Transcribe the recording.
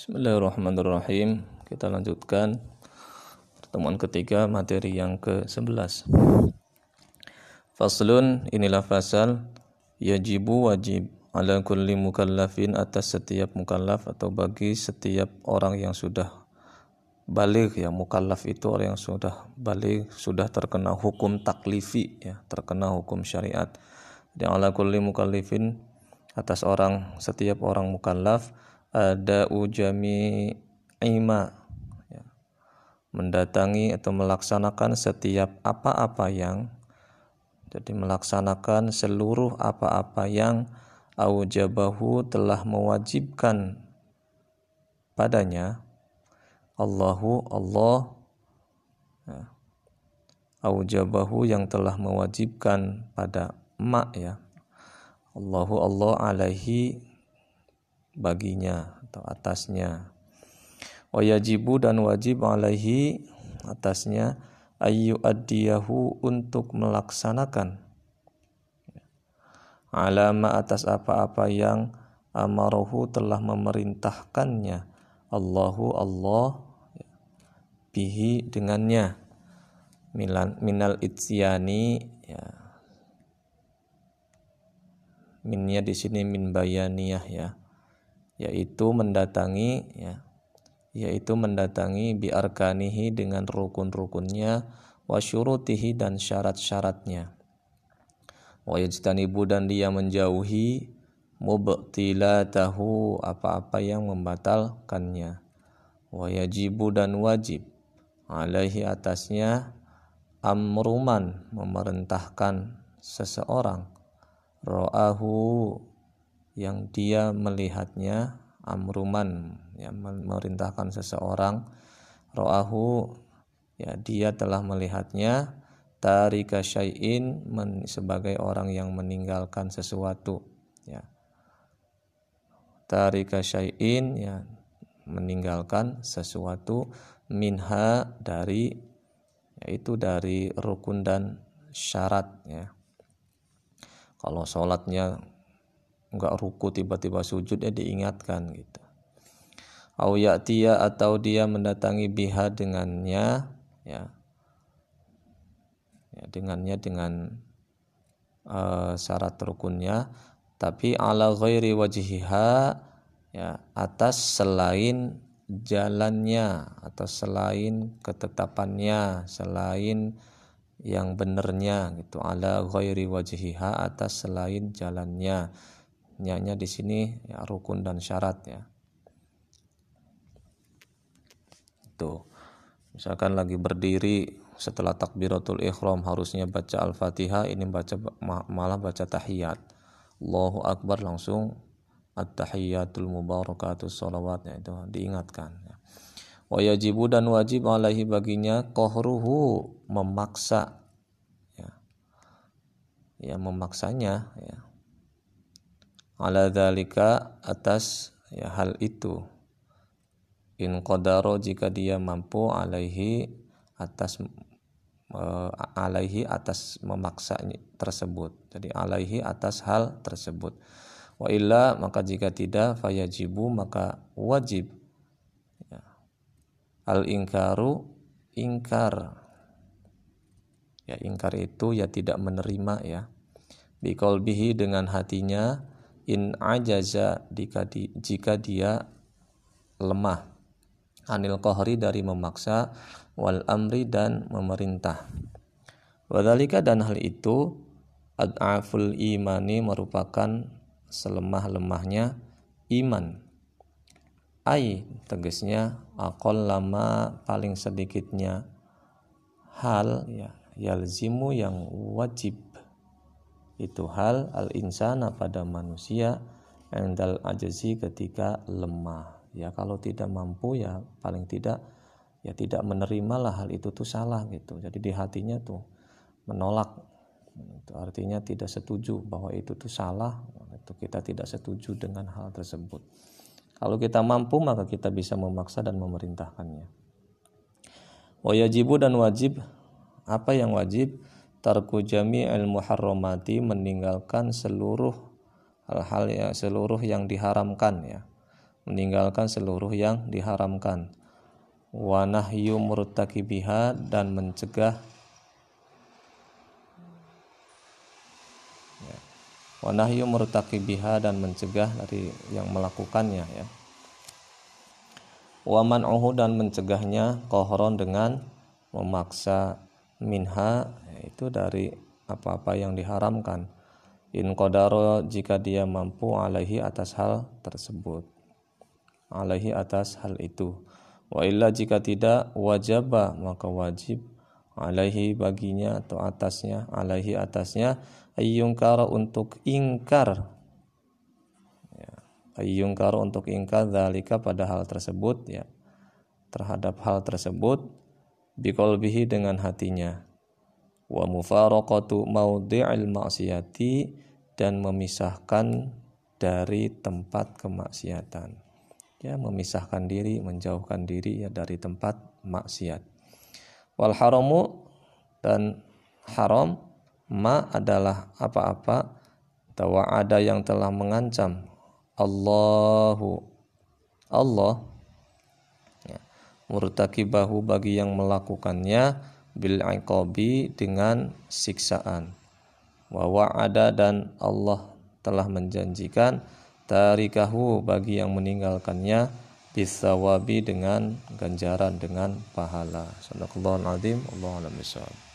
Bismillahirrahmanirrahim. Kita lanjutkan pertemuan ketiga materi yang ke-11. Faslun inilah fasal yajibu wajib ala kulli mukallafin atas setiap mukallaf atau bagi setiap orang yang sudah balik ya mukallaf itu orang yang sudah balik sudah terkena hukum taklifi ya terkena hukum syariat. Jadi ala kulli mukallifin atas orang setiap orang mukallaf ada ujami ima ya. mendatangi atau melaksanakan setiap apa-apa yang jadi melaksanakan seluruh apa-apa yang aujabahu telah mewajibkan padanya Allahu Allah ya. aujabahu yang telah mewajibkan pada mak ya Allahu Allah alaihi baginya atau atasnya. Wa yajibu dan wajib alaihi atasnya ayu adiyahu untuk melaksanakan. Alama atas apa-apa yang amarohu telah memerintahkannya. Allahu Allah bihi dengannya. Minal, minal itsyani ya. Minnya di sini min bayaniyah ya yaitu mendatangi ya yaitu mendatangi biarkanihi dengan rukun-rukunnya wa syurutihi dan syarat-syaratnya. Wa dan dia menjauhi mubtilatahu apa-apa yang membatalkannya. Wa dan wajib alaihi atasnya amruman memerintahkan seseorang. Ro'ahu yang dia melihatnya amruman ya memerintahkan seseorang. Ro'ahu ya dia telah melihatnya. Tarika syai'in sebagai orang yang meninggalkan sesuatu ya. Tarika syai'in ya meninggalkan sesuatu minha dari yaitu dari rukun dan syarat ya. Kalau sholatnya nggak ruku tiba-tiba sujud ya diingatkan gitu. Au ya'tiya atau dia mendatangi biha dengannya ya. Ya dengannya dengan uh, syarat rukunnya. Tapi ala ghairi wajhiha ya atas selain jalannya atau selain ketetapannya selain yang benernya gitu. Ala ghairi wajhiha atas selain jalannya nyanya di sini ya rukun dan syarat ya. Itu. Misalkan lagi berdiri setelah takbiratul ihram harusnya baca Al-Fatihah, ini baca malah baca tahiyat. Allahu Akbar langsung at-tahiyatul mubarakatus salawatnya itu diingatkan ya. Wa yajibu dan wajib alaihi baginya kohruhu memaksa ya. Ya memaksanya ya ala dzalika atas ya hal itu. In qadaro jika dia mampu alaihi atas uh, alaihi atas memaksa tersebut. Jadi alaihi atas hal tersebut. Wa illa maka jika tidak fayajibu maka wajib. Ya. al ingkaru ingkar. Ya ingkar itu ya tidak menerima ya. Biqalbihi dengan hatinya in ajaza jika, di, jika dia lemah. Anil kohri dari memaksa wal amri dan memerintah. Wadalika dan hal itu ad'aful imani merupakan selemah-lemahnya iman. Ai tegasnya akol lama paling sedikitnya. Hal ya yalzimu yang wajib itu hal al insana pada manusia endal ajazi ketika lemah. Ya kalau tidak mampu ya paling tidak ya tidak menerima lah hal itu tuh salah gitu. Jadi di hatinya tuh menolak. Itu artinya tidak setuju bahwa itu tuh salah. Itu kita tidak setuju dengan hal tersebut. Kalau kita mampu maka kita bisa memaksa dan memerintahkannya. Wajibu dan wajib apa yang wajib tarku jami'il muharramati meninggalkan seluruh hal-hal ya seluruh yang diharamkan ya. Meninggalkan seluruh yang diharamkan. Wa nahyu murtakibiha dan mencegah ya. wa nahyu murtakibiha dan mencegah dari yang melakukannya ya. Wa man'uhu dan mencegahnya kohron dengan memaksa minha itu dari apa-apa yang diharamkan. In qadaro jika dia mampu alaihi atas hal tersebut. Alaihi atas hal itu. Wa illa jika tidak wajaba maka wajib alaihi baginya atau atasnya alaihi atasnya ayyungkara untuk ingkar. Ya, untuk ingkar dalika pada hal tersebut ya terhadap hal tersebut biqalbihi dengan hatinya wa mufaraqatu maudhi'il ma'siyati dan memisahkan dari tempat kemaksiatan ya memisahkan diri, menjauhkan diri ya dari tempat maksiat. Wal haramu dan haram ma adalah apa-apa tawa ada yang telah mengancam Allahu Allah ya, murtakibahu bagi yang melakukannya bil iqabi dengan siksaan wa wa'ada dan Allah telah menjanjikan tarikahu bagi yang meninggalkannya bisawabi dengan ganjaran dengan pahala. Sadaqallahul azim. Allahu